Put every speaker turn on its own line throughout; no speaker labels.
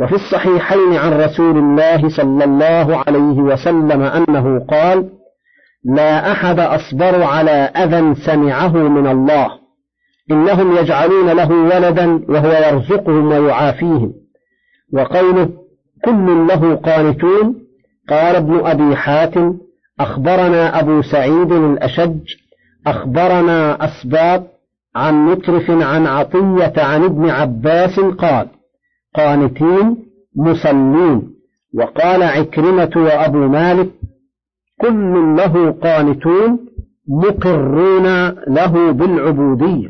وفي الصحيحين عن رسول الله صلى الله عليه وسلم أنه قال لا أحد أصبر على أذى سمعه من الله إنهم يجعلون له ولدا وهو يرزقهم ويعافيهم. وقوله كل له قانتون. قال ابن أبي حاتم أخبرنا أبو سعيد الأشج أخبرنا أسباب عن مترف عن عطية عن ابن عباس قال قانتين مصلين. وقال عكرمة وأبو مالك كل له قانتون مقرون له بالعبودية.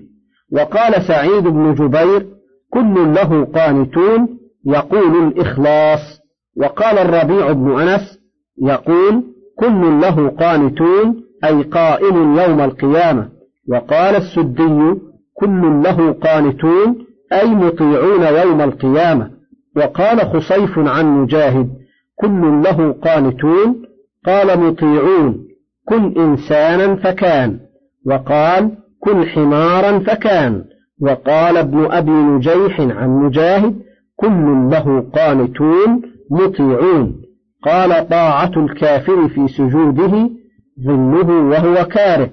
وقال سعيد بن جبير كل له قانتون يقول الإخلاص. وقال الربيع بن أنس يقول كل له قانتون أي قائم يوم القيامة. وقال السدي كل له قانتون أي مطيعون يوم القيامة. وقال خصيف عن مجاهد كل له قانتون. قال مطيعون كن إنسانا فكان. وقال كن حمارا فكان. وقال ابن أبي نجيح عن مجاهد كل له قانتون مطيعون. قال طاعة الكافر في سجوده ذله وهو كاره.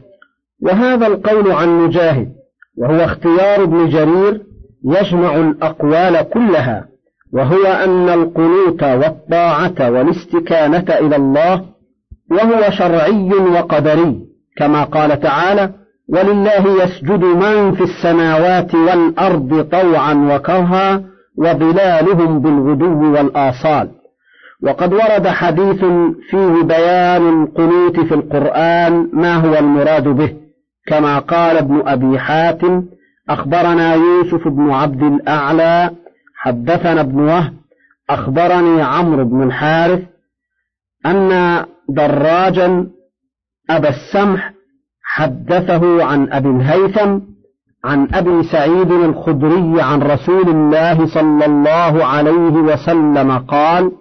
وهذا القول عن مجاهد وهو اختيار ابن جرير يجمع الأقوال كلها وهو أن القنوت والطاعة والاستكانة إلى الله وهو شرعي وقدري كما قال تعالى ولله يسجد من في السماوات والأرض طوعا وكرها وظلالهم بالغدو والآصال. وقد ورد حديث فيه بيان القنوت في القرآن ما هو المراد به؟ كما قال ابن أبي حاتم أخبرنا يوسف بن عبد الأعلى حدثنا ابن وهب أخبرني عمرو بن الحارث أن دراجا أبا السمح حدثه عن أبي الهيثم عن أبي سعيد الخدري عن رسول الله صلى الله عليه وسلم قال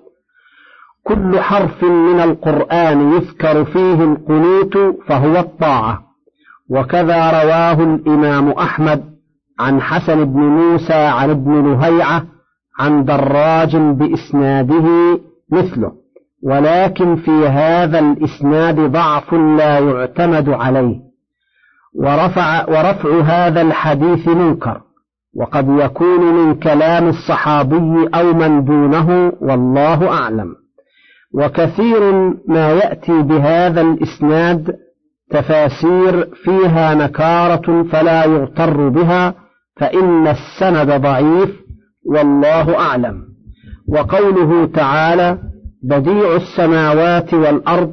كل حرف من القرآن يذكر فيه القنوت فهو الطاعة وكذا رواه الإمام أحمد عن حسن بن موسى عن ابن لهيعة عن دراج بإسناده مثله. ولكن في هذا الإسناد ضعف لا يعتمد عليه. ورفع, ورفع هذا الحديث منكر. وقد يكون من كلام الصحابي أو من دونه والله أعلم. وكثير ما يأتي بهذا الإسناد تفاسير فيها نكارة فلا يغتر بها فإن السند ضعيف والله أعلم. وقوله تعالى بديع السماوات والأرض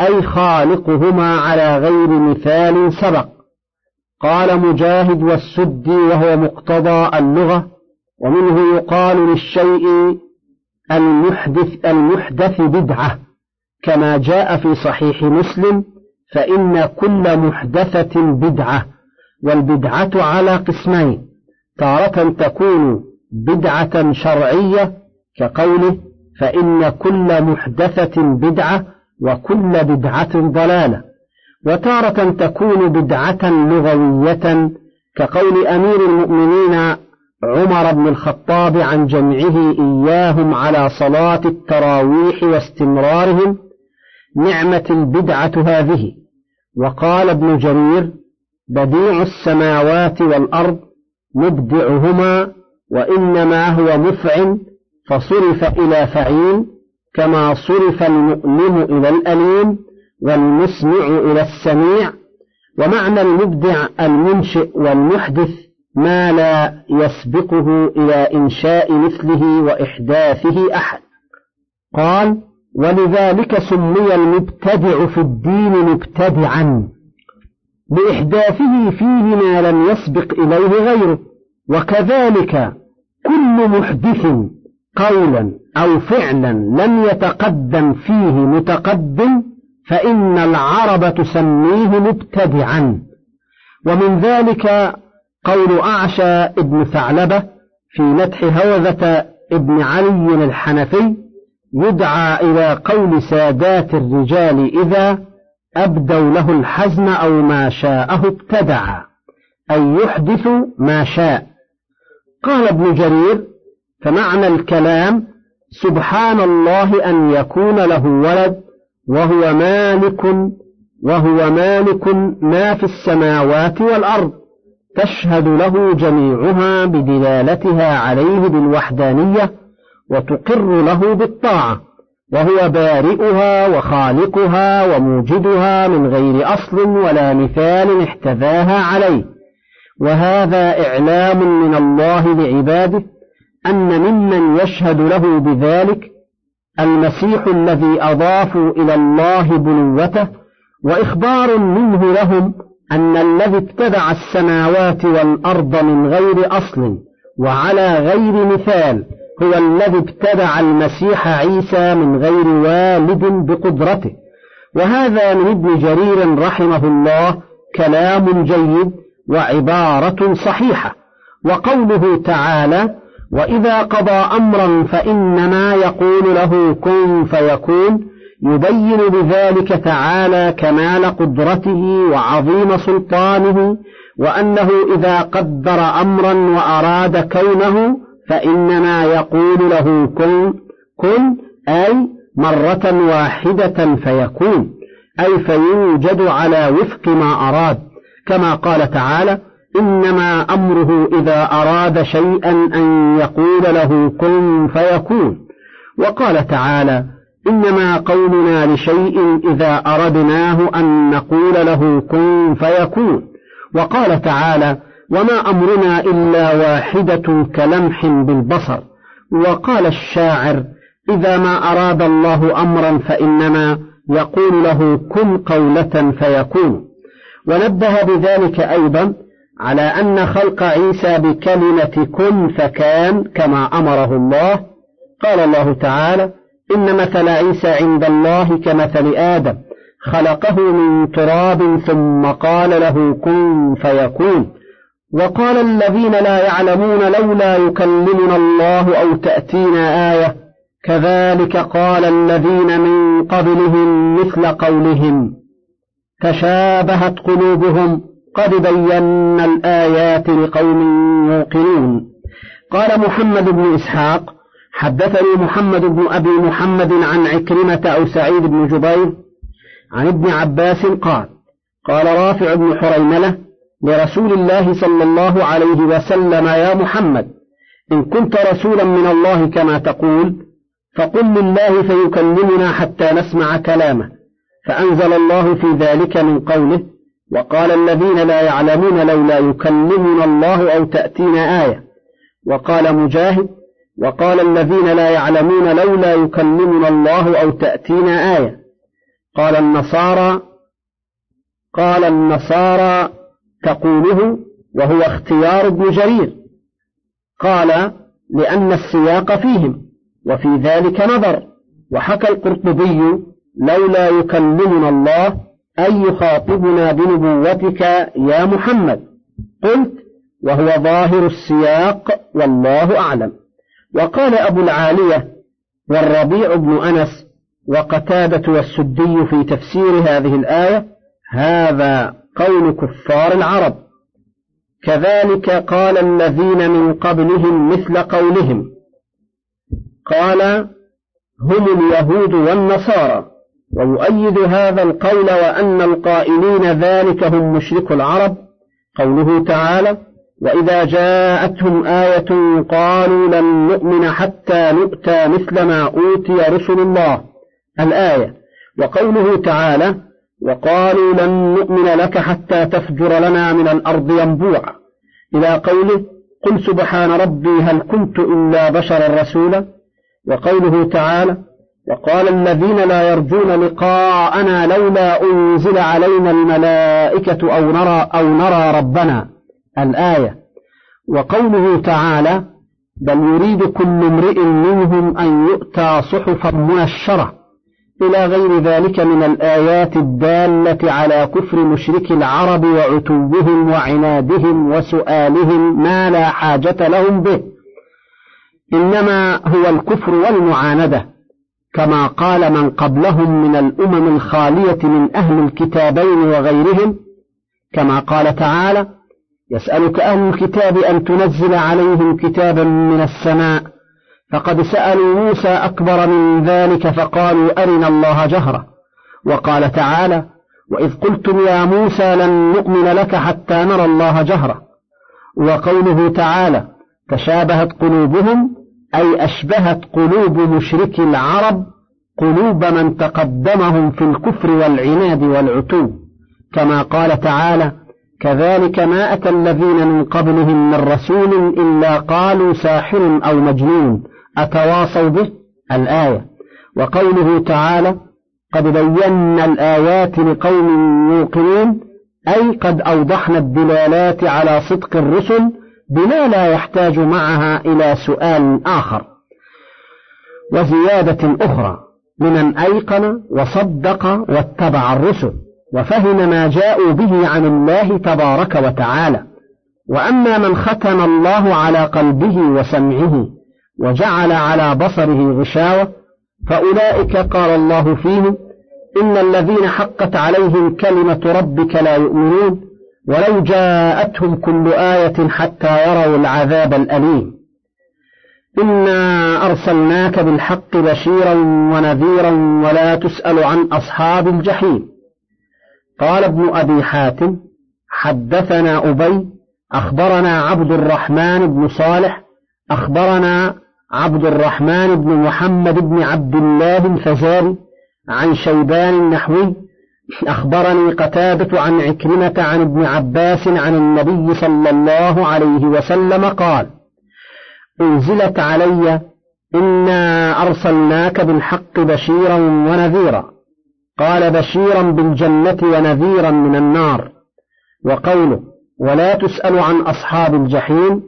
أي خالقهما على غير مثال سبق قال مجاهد والسدي وهو مقتضى اللغة ومنه يقال للشيء المحدث المحدث بدعة كما جاء في صحيح مسلم فإن كل محدثة بدعة والبدعة على قسمين تارة تكون بدعة شرعية كقوله فإن كل محدثة بدعة وكل بدعة ضلالة وتارة تكون بدعة لغوية كقول أمير المؤمنين عمر بن الخطاب عن جمعه إياهم على صلاة التراويح واستمرارهم نعمة البدعة هذه وقال ابن جرير بديع السماوات والأرض مبدعهما وإنما هو مفع فصرف إلى فعيل كما صرف المؤلم إلى الأليم والمسمع إلى السميع. ومعنى المبدع المنشئ والمحدث ما لا يسبقه إلى إنشاء مثله وإحداثه أحد. قال ولذلك سمي المبتدع في الدين مبتدعا. لإحداثه فيه ما لم يسبق إليه غيره. وكذلك كل محدث قولا أو فعلا لم يتقدم فيه متقدم فإن العرب تسميه مبتدعا. ومن ذلك قول أعشى ابن ثعلبة في مدح هوذة ابن علي الحنفي يدعى إلى قول سادات الرجال إذا أبدوا له الحزن أو ما شاءه ابتدع أي يحدث ما شاء. قال ابن جرير فمعنى الكلام سبحان الله أن يكون له ولد وهو مالك وهو مالك ما في السماوات والأرض تشهد له جميعها بدلالتها عليه بالوحدانية وتقر له بالطاعة. وهو بارئها وخالقها وموجدها من غير أصل ولا مثال احتذاها عليه. وهذا إعلام من الله لعباده أن ممن يشهد له بذلك المسيح الذي أضافوا إلى الله بنوته وإخبار منه لهم أن الذي ابتدع السماوات والأرض من غير أصل وعلى غير مثال هو الذي ابتدع المسيح عيسى من غير والد بقدرته. وهذا من ابن جرير رحمه الله كلام جيد وعبارة صحيحة. وقوله تعالى وإذا قضى أمرا فإنما يقول له كن فيكون يبين بذلك تعالى كمال قدرته وعظيم سلطانه وأنه إذا قدر أمرا وأراد كونه فإنما يقول له كن كن أي مرة واحدة فيكون أي فيوجد على وفق ما أراد. كما قال تعالى إنما أمره إذا أراد شيئا أن يقول له كن فيكون. وقال تعالى إنما قولنا لشيء إذا أردناه أن نقول له كن فيكون. وقال تعالى وما أمرنا إلا واحدة كلمح بالبصر. وقال الشاعر إذا ما أراد الله أمرا فإنما يقول له كن قولة فيكون. ونبه بذلك أيضا على أن خلق عيسى بكلمة كن فكان كما أمره الله. قال الله تعالى إن مثل عيسى عند الله كمثل آدم خلقه من تراب ثم قال له كن فيكون. وقال الذين لا يعلمون لولا يكلمنا الله أو تأتينا آية كذلك قال الذين من قبلهم مثل قولهم تشابهت قلوبهم قد بينا الآيات لقوم يوقنون. قال محمد بن إسحاق حدثني محمد بن أبي محمد عن عكرمة أو سعيد بن جبير عن ابن عباس قال قال رافع بن حريملة لرسول الله صلى الله عليه وسلم يا محمد. إن كنت رسولا من الله كما تقول فقل لله فيكلمنا حتى نسمع كلامه. فأنزل الله في ذلك من قوله وقال الذين لا يعلمون لولا يكلمنا الله أو تأتينا آية. وقال مجاهد وقال الذين لا يعلمون لولا يكلمنا الله أو تأتينا آية. قال النصارى قال النصارى تقوله وهو اختيار ابن جرير. قال لأن السياق فيهم وفي ذلك نظر وحكى القرطبي لولا يكلمنا الله أي يخاطبنا بنبوتك يا محمد. قلت وهو ظاهر السياق والله أعلم. وقال أبو العالية والربيع بن أنس وقتادة والسدي في تفسير هذه الآية هذا قول كفار العرب. كذلك قال الذين من قبلهم مثل قولهم. قال هم اليهود والنصارى. ويؤيد هذا القول وأن القائلين ذلك هم مشرك العرب. قوله تعالى وإذا جاءتهم آية قالوا لن نؤمن حتى نؤتى مثل ما أوتي رسل الله. الآية. وقوله تعالى وقالوا لن نؤمن لك حتى تفجر لنا من الأرض ينبوعا. إلى قوله قل سبحان ربي هل كنت إلا بشرا رسولا. وقوله تعالى وقال الذين لا يرجون لقاءنا لولا أنزل علينا الملائكة أو نرى أو نرى ربنا الآية. وقوله تعالى بل يريد كل امرئ منهم أن يؤتى صحفا منشرة إلى غير ذلك من الآيات الدالة على كفر مشرك العرب وعتوهم وعنادهم وسؤالهم ما لا حاجة لهم به. إنما هو الكفر والمعاندة كما قال من قبلهم من الأمم الخالية من أهل الكتابين وغيرهم كما قال تعالى يسألك أهل الكتاب أن تنزل عليهم كتابا من السماء فقد سألوا موسى أكبر من ذلك فقالوا أرنا الله جهرة. وقال تعالى وإذ قلتم يا موسى لن نؤمن لك حتى نرى الله جهرة. وقوله تعالى تشابهت قلوبهم أي أشبهت قلوب مشركي العرب قلوب من تقدمهم في الكفر والعناد والعتو. كما قال تعالى كذلك ما أتى الذين من قبلهم من رسول إلا قالوا ساحر أو مجنون. أتواصوا به؟ الآية. وقوله تعالى قد بينا الآيات لقوم يوقنون أي قد أوضحنا الدلالات على صدق الرسل بما لا يحتاج معها إلى سؤال آخر. وزيادة أخرى لمن أيقن وصدق واتبع الرسل وفهم ما جاءوا به عن الله تبارك وتعالى. وأما من ختم الله على قلبه وسمعه وجعل على بصره غشاوة فأولئك قال الله فيهم إن الذين حقت عليهم كلمة ربك لا يؤمنون ولو جاءتهم كل آية حتى يروا العذاب الأليم. إنا أرسلناك بالحق بشيرا ونذيرا ولا تسأل عن أصحاب الجحيم. قال ابن أبي حاتم حدثنا أبي أخبرنا عبد الرحمن بن صالح أخبرنا عبد الرحمن بن محمد بن عبد الله الفزاري عن شيبان النحوي أخبرني قتادة عن عكرمة عن ابن عباس عن النبي صلى الله عليه وسلم قال أنزلت علي إنا أرسلناك بالحق بشيرا ونذيرا قال بشيرا بالجنة ونذيرا من النار وقوله ولا تسأل عن أصحاب الجحيم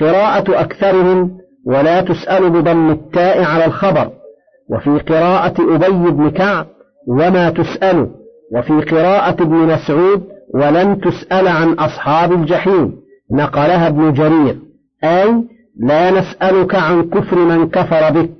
قراءة أكثرهم ولا تسأل بضم التاء على الخبر. وفي قراءة أبي بن كعب وما تسأل. وفي قراءة ابن مسعود ولن تسأل عن أصحاب الجحيم. نقلها ابن جرير. أي لا نسألك عن كفر من كفر بك.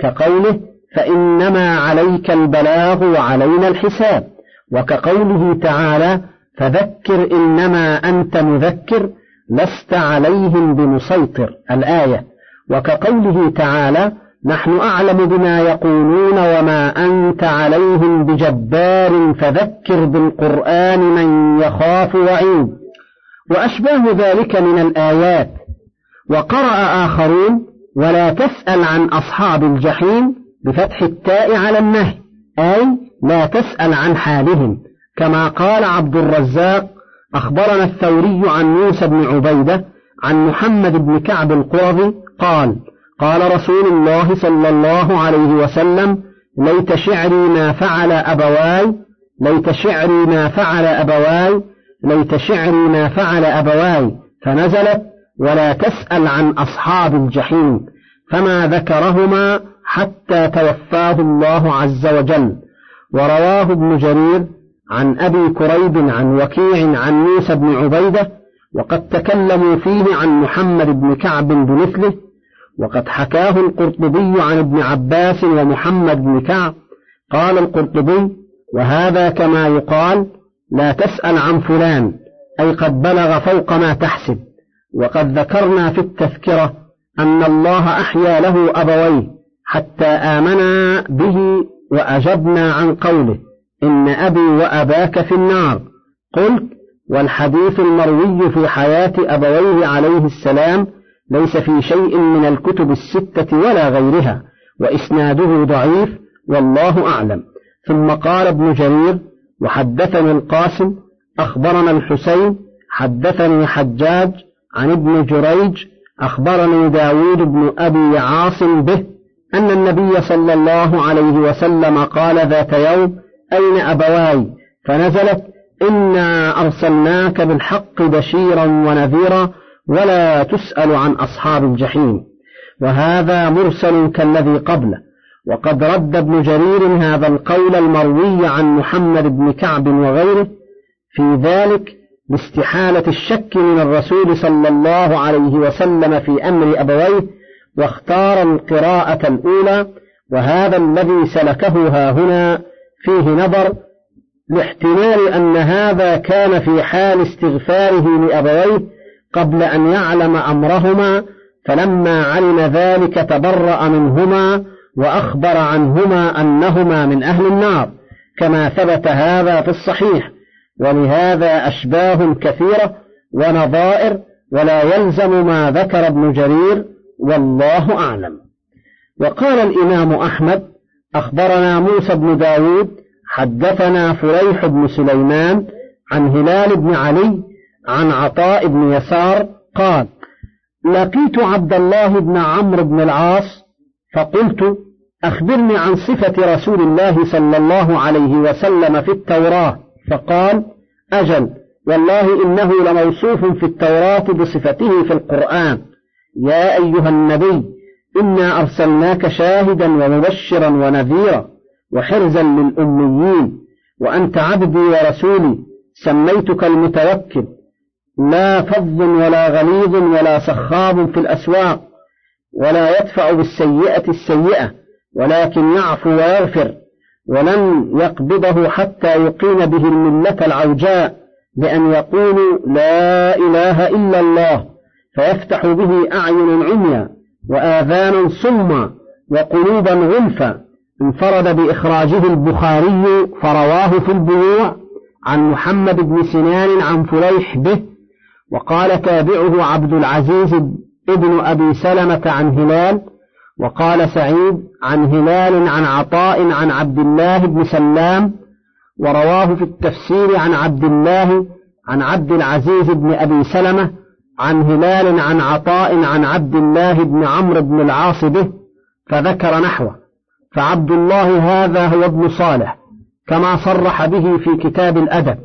كقوله فإنما عليك البلاغ وعلينا الحساب. وكقوله تعالى فذكر إنما أنت مذكر لست عليهم بمسيطر. الآية. وكقوله تعالى نحن أعلم بما يقولون وما أنت عليهم بجبار فذكر بالقرآن من يخاف وعيد. وأشباه ذلك من الآيات. وقرأ آخرون ولا تسأل عن أصحاب الجحيم بفتح التاء على النهي أي لا تسأل عن حالهم. كما قال عبد الرزاق أخبرنا الثوري عن موسى بن عبيدة عن محمد بن كعب القرظي قال قال رسول الله صلى الله عليه وسلم ليت شعري ما فعل أبواي ليت شعري ما فعل أبواي ليت شعري ما فعل أبواي فنزلت ولا تسأل عن أصحاب الجحيم فما ذكرهما حتى توفاه الله عز وجل. ورواه ابن جرير عن أبي كريب عن وكيع عن موسى بن عبيدة وقد تكلموا فيه عن محمد بن كعب بمثله وقد حكاه القرطبي عن ابن عباس ومحمد بن كعب. قال القرطبي وهذا كما يقال لا تسأل عن فلان أي قد بلغ فوق ما تحسب. وقد ذكرنا في التذكرة أن الله أحيا له أبويه حتى آمنا به وأجبنا عن قوله إن أبي وأباك في النار. قلت والحديث المروي في حياة أبويه عليه السلام ليس في شيء من الكتب الستة ولا غيرها وإسناده ضعيف والله أعلم. ثم قال ابن جرير وحدثني القاسم أخبرنا الحسين حدثني حجاج عن ابن جريج أخبرني داود بن أبي عاصم به أن النبي صلى الله عليه وسلم قال ذات يوم أين أبواي؟ فنزلت إنا أرسلناك بالحق بشيرا ونذيرا ولا تسأل عن أصحاب الجحيم وهذا مرسل كالذي قبله. وقد رد ابن جرير هذا القول المروي عن محمد بن كعب وغيره في ذلك باستحالة الشك من الرسول صلى الله عليه وسلم في أمر أبويه واختار القراءة الأولى وهذا الذي سلكه ها هنا فيه نظر لاحتمال أن هذا كان في حال استغفاره لأبويه قبل أن يعلم أمرهما فلما علم ذلك تبرأ منهما وأخبر عنهما أنهما من أهل النار كما ثبت هذا في الصحيح. ولهذا أشباه كثيرة ونظائر ولا يلزم ما ذكر ابن جرير والله أعلم. وقال الإمام أحمد أخبرنا موسى بن داود حدثنا فريح بن سليمان عن هلال بن علي عن عطاء بن يسار قال لقيت عبد الله بن عمرو بن العاص فقلت أخبرني عن صفة رسول الله صلى الله عليه وسلم في التوراة. فقال أجل والله إنه لموصوف في التوراة بصفته في القرآن. يا أيها النبي إنا أرسلناك شاهدا ومبشرا ونذيرا وحرزا للأميين وأنت عبدي ورسولي سميتك المتوكل لا فظ ولا غليظ ولا سخاب في الأسواق ولا يدفع بالسيئة السيئة ولكن يعفو ويغفر ولن يقبضه حتى يقيم به الملة العوجاء بأن يقولوا لا إله إلا الله فيفتح به أعين عميا وآذانا صما وقلوبا غلفا انفرد بإخراجه البخاري فرواه في البيوع عن محمد بن سنان عن فليح به وقال تابعه عبد العزيز ابن أبي سلمة عن هلال وقال سعيد عن هلال عن عطاء عن عبد الله بن سلام ورواه في التفسير عن عبد الله عن عبد العزيز بن أبي سلمة عن هلال عن عطاء عن عبد الله بن عمرو بن العاص به فذكر نحوه. فعبد الله هذا هو ابن صالح كما صرح به في كتاب الأدب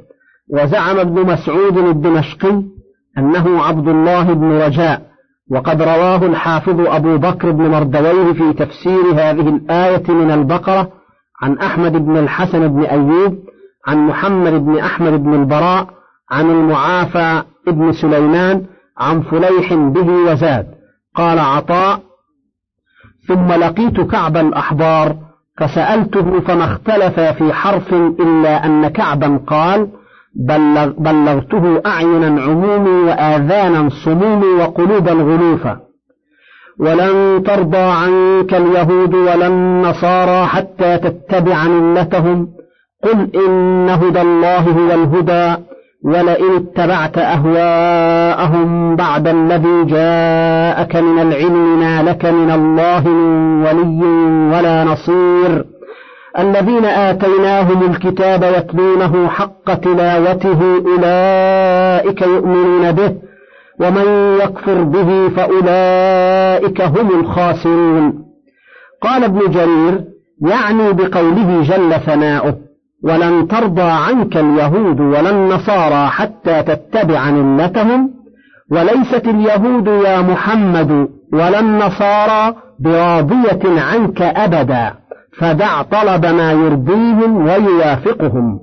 وزعم ابن مسعود الدمشقي أنه عبد الله بن رجاء وقد رواه الحافظ أبو بكر بن مردويه في تفسير هذه الآية من البقرة عن أحمد بن الحسن بن أيوب عن محمد بن أحمد بن البراء عن المعافى بن سليمان عن فليح به وزاد. قال عطاء ثم لقيت كعب الأحبار فسألته فما اختلف في حرف إلا أن كعبا قال بلغ بلغته أعينا عمومي وآذانا صمومي وقلوبا غلوفا ولن ترضى عنك اليهود ولا النصارى حتى تتبع ملتهم. قل إن هدى الله هو الهدى ولئن اتبعت أهواءهم بعد الذي جاءك من العلم ما لك من الله من ولي ولا نصير. الذين آتيناهم الكتاب يتلونه حق تلاوته أولئك يؤمنون به ومن يكفر به فأولئك هم الخاسرون. قال ابن جرير يعني بقوله جل ثناؤه ولن ترضى عنك اليهود ولا النصارى حتى تتبع ملتهم وليست اليهود يا محمد ولا النصارى براضية عنك أبدا. فدع طلب ما يرضيهم ويوافقهم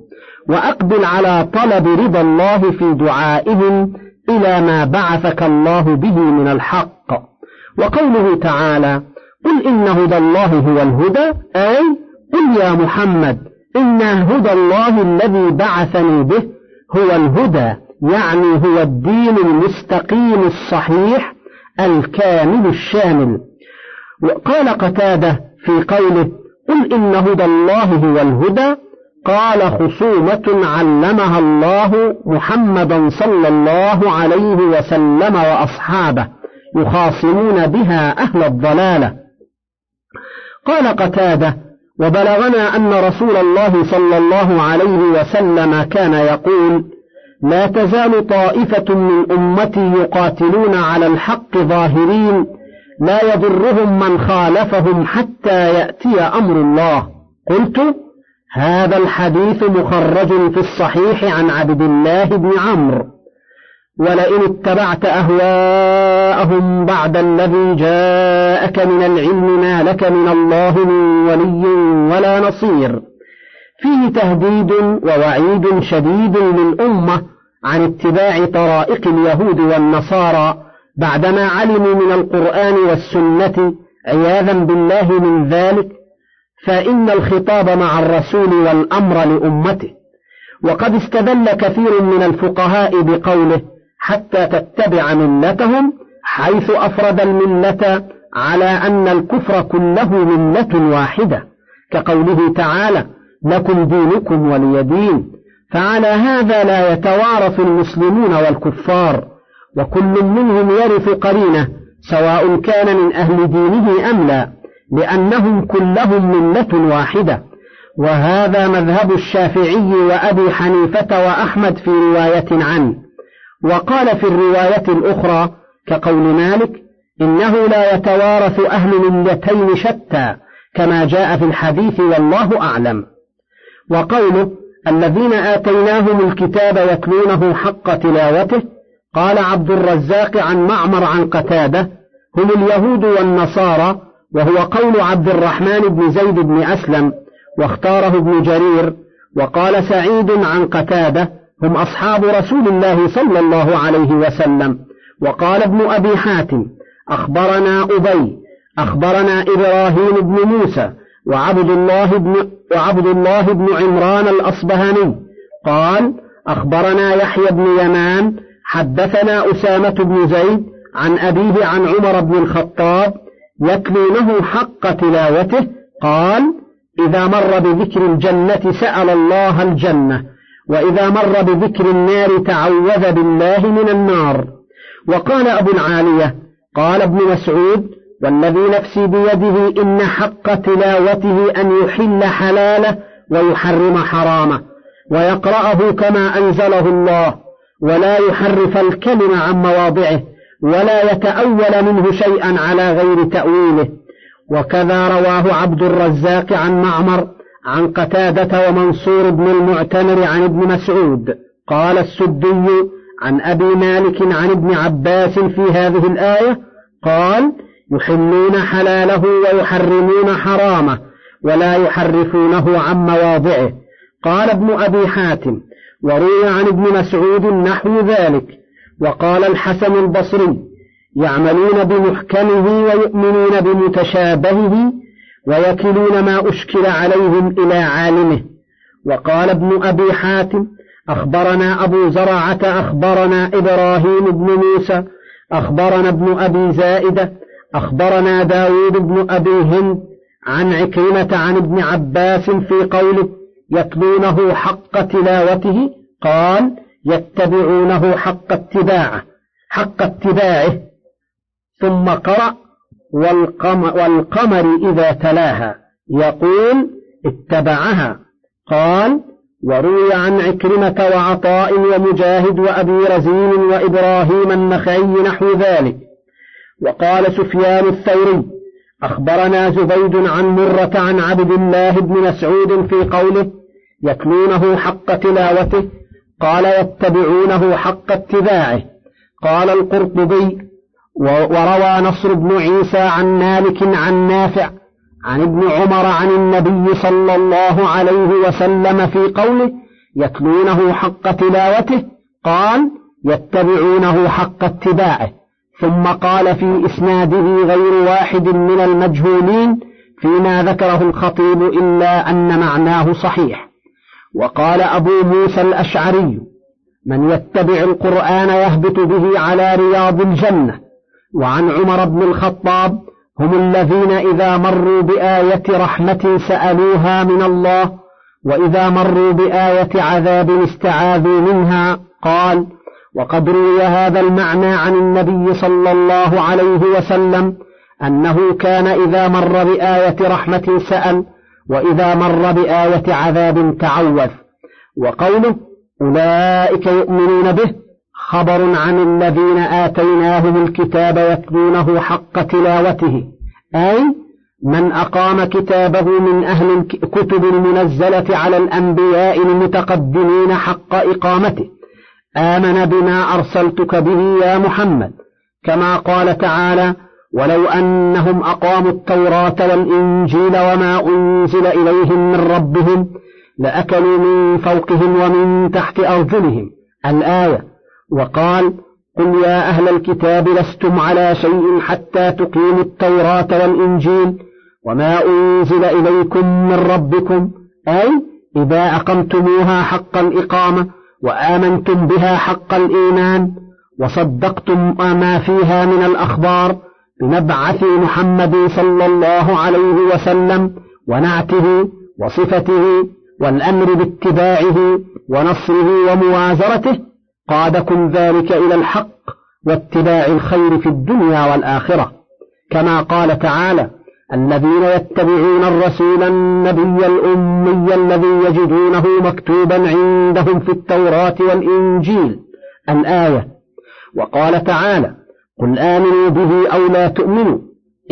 وأقبل على طلب رضا الله في دعائهم إلى ما بعثك الله به من الحق. وقوله تعالى قل إن هدى الله هو الهدى أي قل يا محمد إن هدى الله الذي بعثني به هو الهدى يعني هو الدين المستقيم الصحيح الكامل الشامل وقال قتادة في قوله قل إن هدى الله هو الهدى قال خصومة علمها الله محمدا صلى الله عليه وسلم وأصحابه يخاصمون بها أهل الضلالة. قال قتاده وبلغنا أن رسول الله صلى الله عليه وسلم كان يقول لا تزال طائفة من أمتي يقاتلون على الحق ظاهرين لا يضرهم من خالفهم حتى يأتي أمر الله. قلت هذا الحديث مخرج في الصحيح عن عبد الله بن عمرو. ولئن اتبعت أهواءهم بعد الذي جاءك من العلم ما لك من الله من ولي ولا نصير. فيه تهديد ووعيد شديد للأمة عن اتباع طرائق اليهود والنصارى بعدما علموا من القرآن والسنة عياذا بالله من ذلك فإن الخطاب مع الرسول والأمر لأمته. وقد استدل كثير من الفقهاء بقوله حتى تتبع ملتهم حيث أفرد الملة على أن الكفر كله ملة واحدة. كقوله تعالى لكم دينكم ولي دين فعلى هذا لا يتوارث المسلمون والكفار. وكل منهم يرث قرينه سواء كان من أهل دينه أم لا لأنهم كلهم ملة واحدة. وهذا مذهب الشافعي وأبي حنيفة وأحمد في رواية عنه وقال في الرواية الأخرى كقول مالك إنه لا يتوارث أهل ملتين شتى كما جاء في الحديث والله أعلم. وقوله الذين آتيناهم الكتاب يتلونه حق تلاوته قال عبد الرزاق عن معمر عن قتادة هم اليهود والنصارى وهو قول عبد الرحمن بن زيد بن أسلم واختاره ابن جرير وقال سعيد عن قتادة هم أصحاب رسول الله صلى الله عليه وسلم وقال ابن أبي حاتم أخبرنا أبي أخبرنا إبراهيم بن موسى وعبد الله بن وعبد الله بن عمران الأصبهاني قال أخبرنا يحيى بن يمان حدثنا أسامة بن زيد عن أبيه عن عمر بن الخطاب يتلونه حق تلاوته قال إذا مر بذكر الجنة سأل الله الجنة وإذا مر بذكر النار تعوذ بالله من النار. وقال أبو العالية قال ابن مسعود والذي نفسي بيده إن حق تلاوته أن يحل حلاله ويحرم حرامه ويقرأه كما أنزله الله. ولا يحرف الكلم عن مواضعه ولا يتأول منه شيئا على غير تأويله. وكذا رواه عبد الرزاق عن معمر عن قتادة ومنصور بن المعتمر عن ابن مسعود. قال السدي عن أبي مالك عن ابن عباس في هذه الآية قال يحلون حلاله ويحرمون حرامه ولا يحرفونه عن مواضعه. قال ابن أبي حاتم وروي عن ابن مسعود نحو ذلك وقال الحسن البصري يعملون بمحكمه ويؤمنون بمتشابهه ويكلون ما أشكل عليهم إلى عالمه. وقال ابن أبي حاتم أخبرنا أبو زرعة أخبرنا إبراهيم بن موسى أخبرنا ابن أبي زائدة أخبرنا داود بن أبي هند عن عكرمة عن ابن عباس في قوله يتلونه حق تلاوته قال يتبعونه حق اتباعه حق اتباعه. ثم قرأ والقمر, إذا تلاها. يقول اتبعها. قال وروي عن عكرمة وعطاء ومجاهد وأبي رزين وإبراهيم النخعي نحو ذلك. وقال سفيان الثوري أخبرنا زبيد عن مرة عن عبد الله بن مسعود في قوله يتلونه حق تلاوته قال يتبعونه حق اتباعه. قال القرطبي وروى نصر بن عيسى عن مالك عن نافع عن ابن عمر عن النبي صلى الله عليه وسلم في قوله يتلونه حق تلاوته قال يتبعونه حق اتباعه. ثم قال في إسناده غير واحد من المجهولين فيما ذكره الخطيب إلا أن معناه صحيح. وقال أبو موسى الأشعري من يتبع القرآن يهبط به على رياض الجنة وعن عمر بن الخطاب هم الذين إذا مروا بآية رحمة سألوها من الله وإذا مروا بآية عذاب استعاذوا منها قال وقد روي هذا المعنى عن النبي صلى الله عليه وسلم أنه كان إذا مر بآية رحمة سأل وإذا مر بآية عذاب تعوذ. وقوله أولئك يؤمنون به خبر عن الذين آتيناهم الكتاب يتلونه حق تلاوته. أي من أقام كتابه من أهل الكتب المنزلة على الأنبياء المتقدمين حق إقامته. آمن بما أرسلتك به يا محمد كما قال تعالى ولو أنهم أقاموا التوراة والإنجيل وما أنزل إليهم من ربهم لأكلوا من فوقهم ومن تحت أرجلهم. الآية. وقال قل يا أهل الكتاب لستم على شيء حتى تقيموا التوراة والإنجيل وما أنزل إليكم من ربكم. أي إذا أقمتموها حق الإقامة وآمنتم بها حق الإيمان وصدقتم ما فيها من الأخبار بمبعث محمد صلى الله عليه وسلم ونعته وصفته والأمر باتباعه ونصره وموازرته قادكم ذلك إلى الحق واتباع الخير في الدنيا والآخرة. كما قال تعالى الذين يتبعون الرسول النبي الأمي الذي يجدونه مكتوبا عندهم في التوراة والإنجيل الآية. وقال تعالى قل آمنوا به أو لا تؤمنوا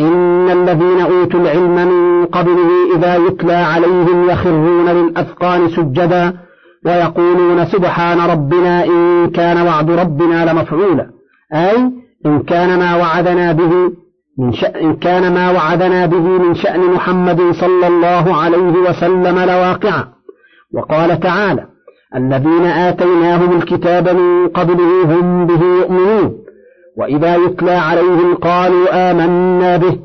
إن الذين أوتوا العلم من قبله إذا يتلى عليهم يخرون للأذقان سجدا ويقولون سبحان ربنا إن كان وعد ربنا لمفعولا أي إن كان ما وعدنا به من شأن كان ما وعدنا به من شأن محمد صلى الله عليه وسلم لواقعا وقال تعالى الذين آتيناهم الكتاب من قبله هم به يؤمنون. وإذا يتلى عليهم قالوا آمنا به.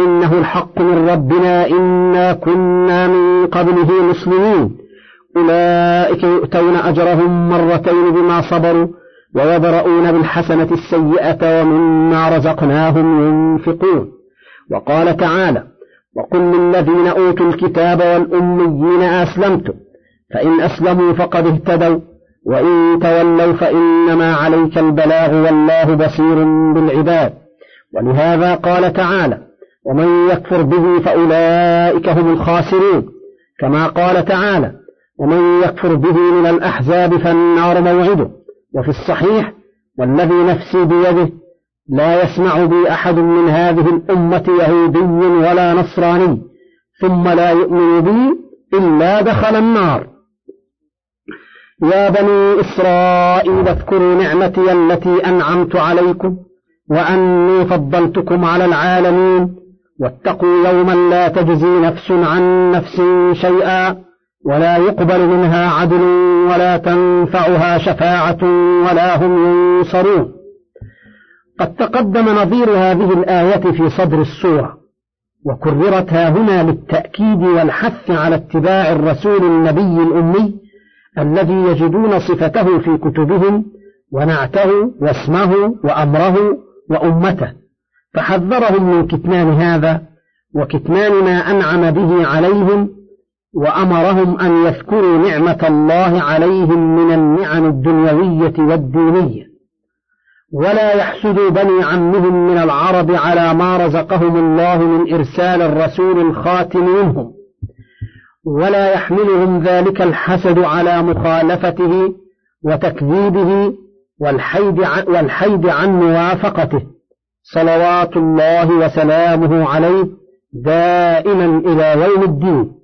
إنه الحق من ربنا إنا كنا من قبله مسلمين أولئك يؤتون أجرهم مرتين بما صبروا ويبرؤون بالحسنة السيئة ومما رزقناهم ينفقون. وقال تعالى وقل للذين أوتوا الكتاب والأميين أسلمتم فإن أسلموا فقد اهتدوا وإن تولوا فإنما عليك البلاغ والله بصير بالعباد. ولهذا قال تعالى ومن يكفر به فأولئك هم الخاسرون. كما قال تعالى ومن يكفر به من الأحزاب فالنار موعده. وفي الصحيح والذي نفسي بيده لا يسمع بي أحد من هذه الأمة يهودي ولا نصراني ثم لا يؤمن بي إلا دخل النار. يا بني إسرائيل اذكروا نعمتي التي أنعمت عليكم وأني فضلتكم على العالمين واتقوا يوما لا تجزي نفس عن نفس شيئا. ولا يقبل منها عدل ولا تنفعها شفاعة ولا هم ينصرون. قد تقدم نظير هذه الآية في صدر السورة وكررت هنا للتأكيد والحث على اتباع الرسول النبي الأمي الذي يجدون صفته في كتبهم ونعته واسمه وأمره وأمته. فحذرهم من كتمان هذا وكتمان ما أنعم به عليهم وأمرهم أن يذكروا نعمة الله عليهم من النعم الدنيوية والدينية. ولا يحسدوا بني عمهم من العرب على ما رزقهم الله من إرسال الرسول الخاتم منهم. ولا يحملهم ذلك الحسد على مخالفته وتكذيبه والحيد عن, والحيد عن موافقته. صلوات الله وسلامه عليه دائما إلى يوم الدين.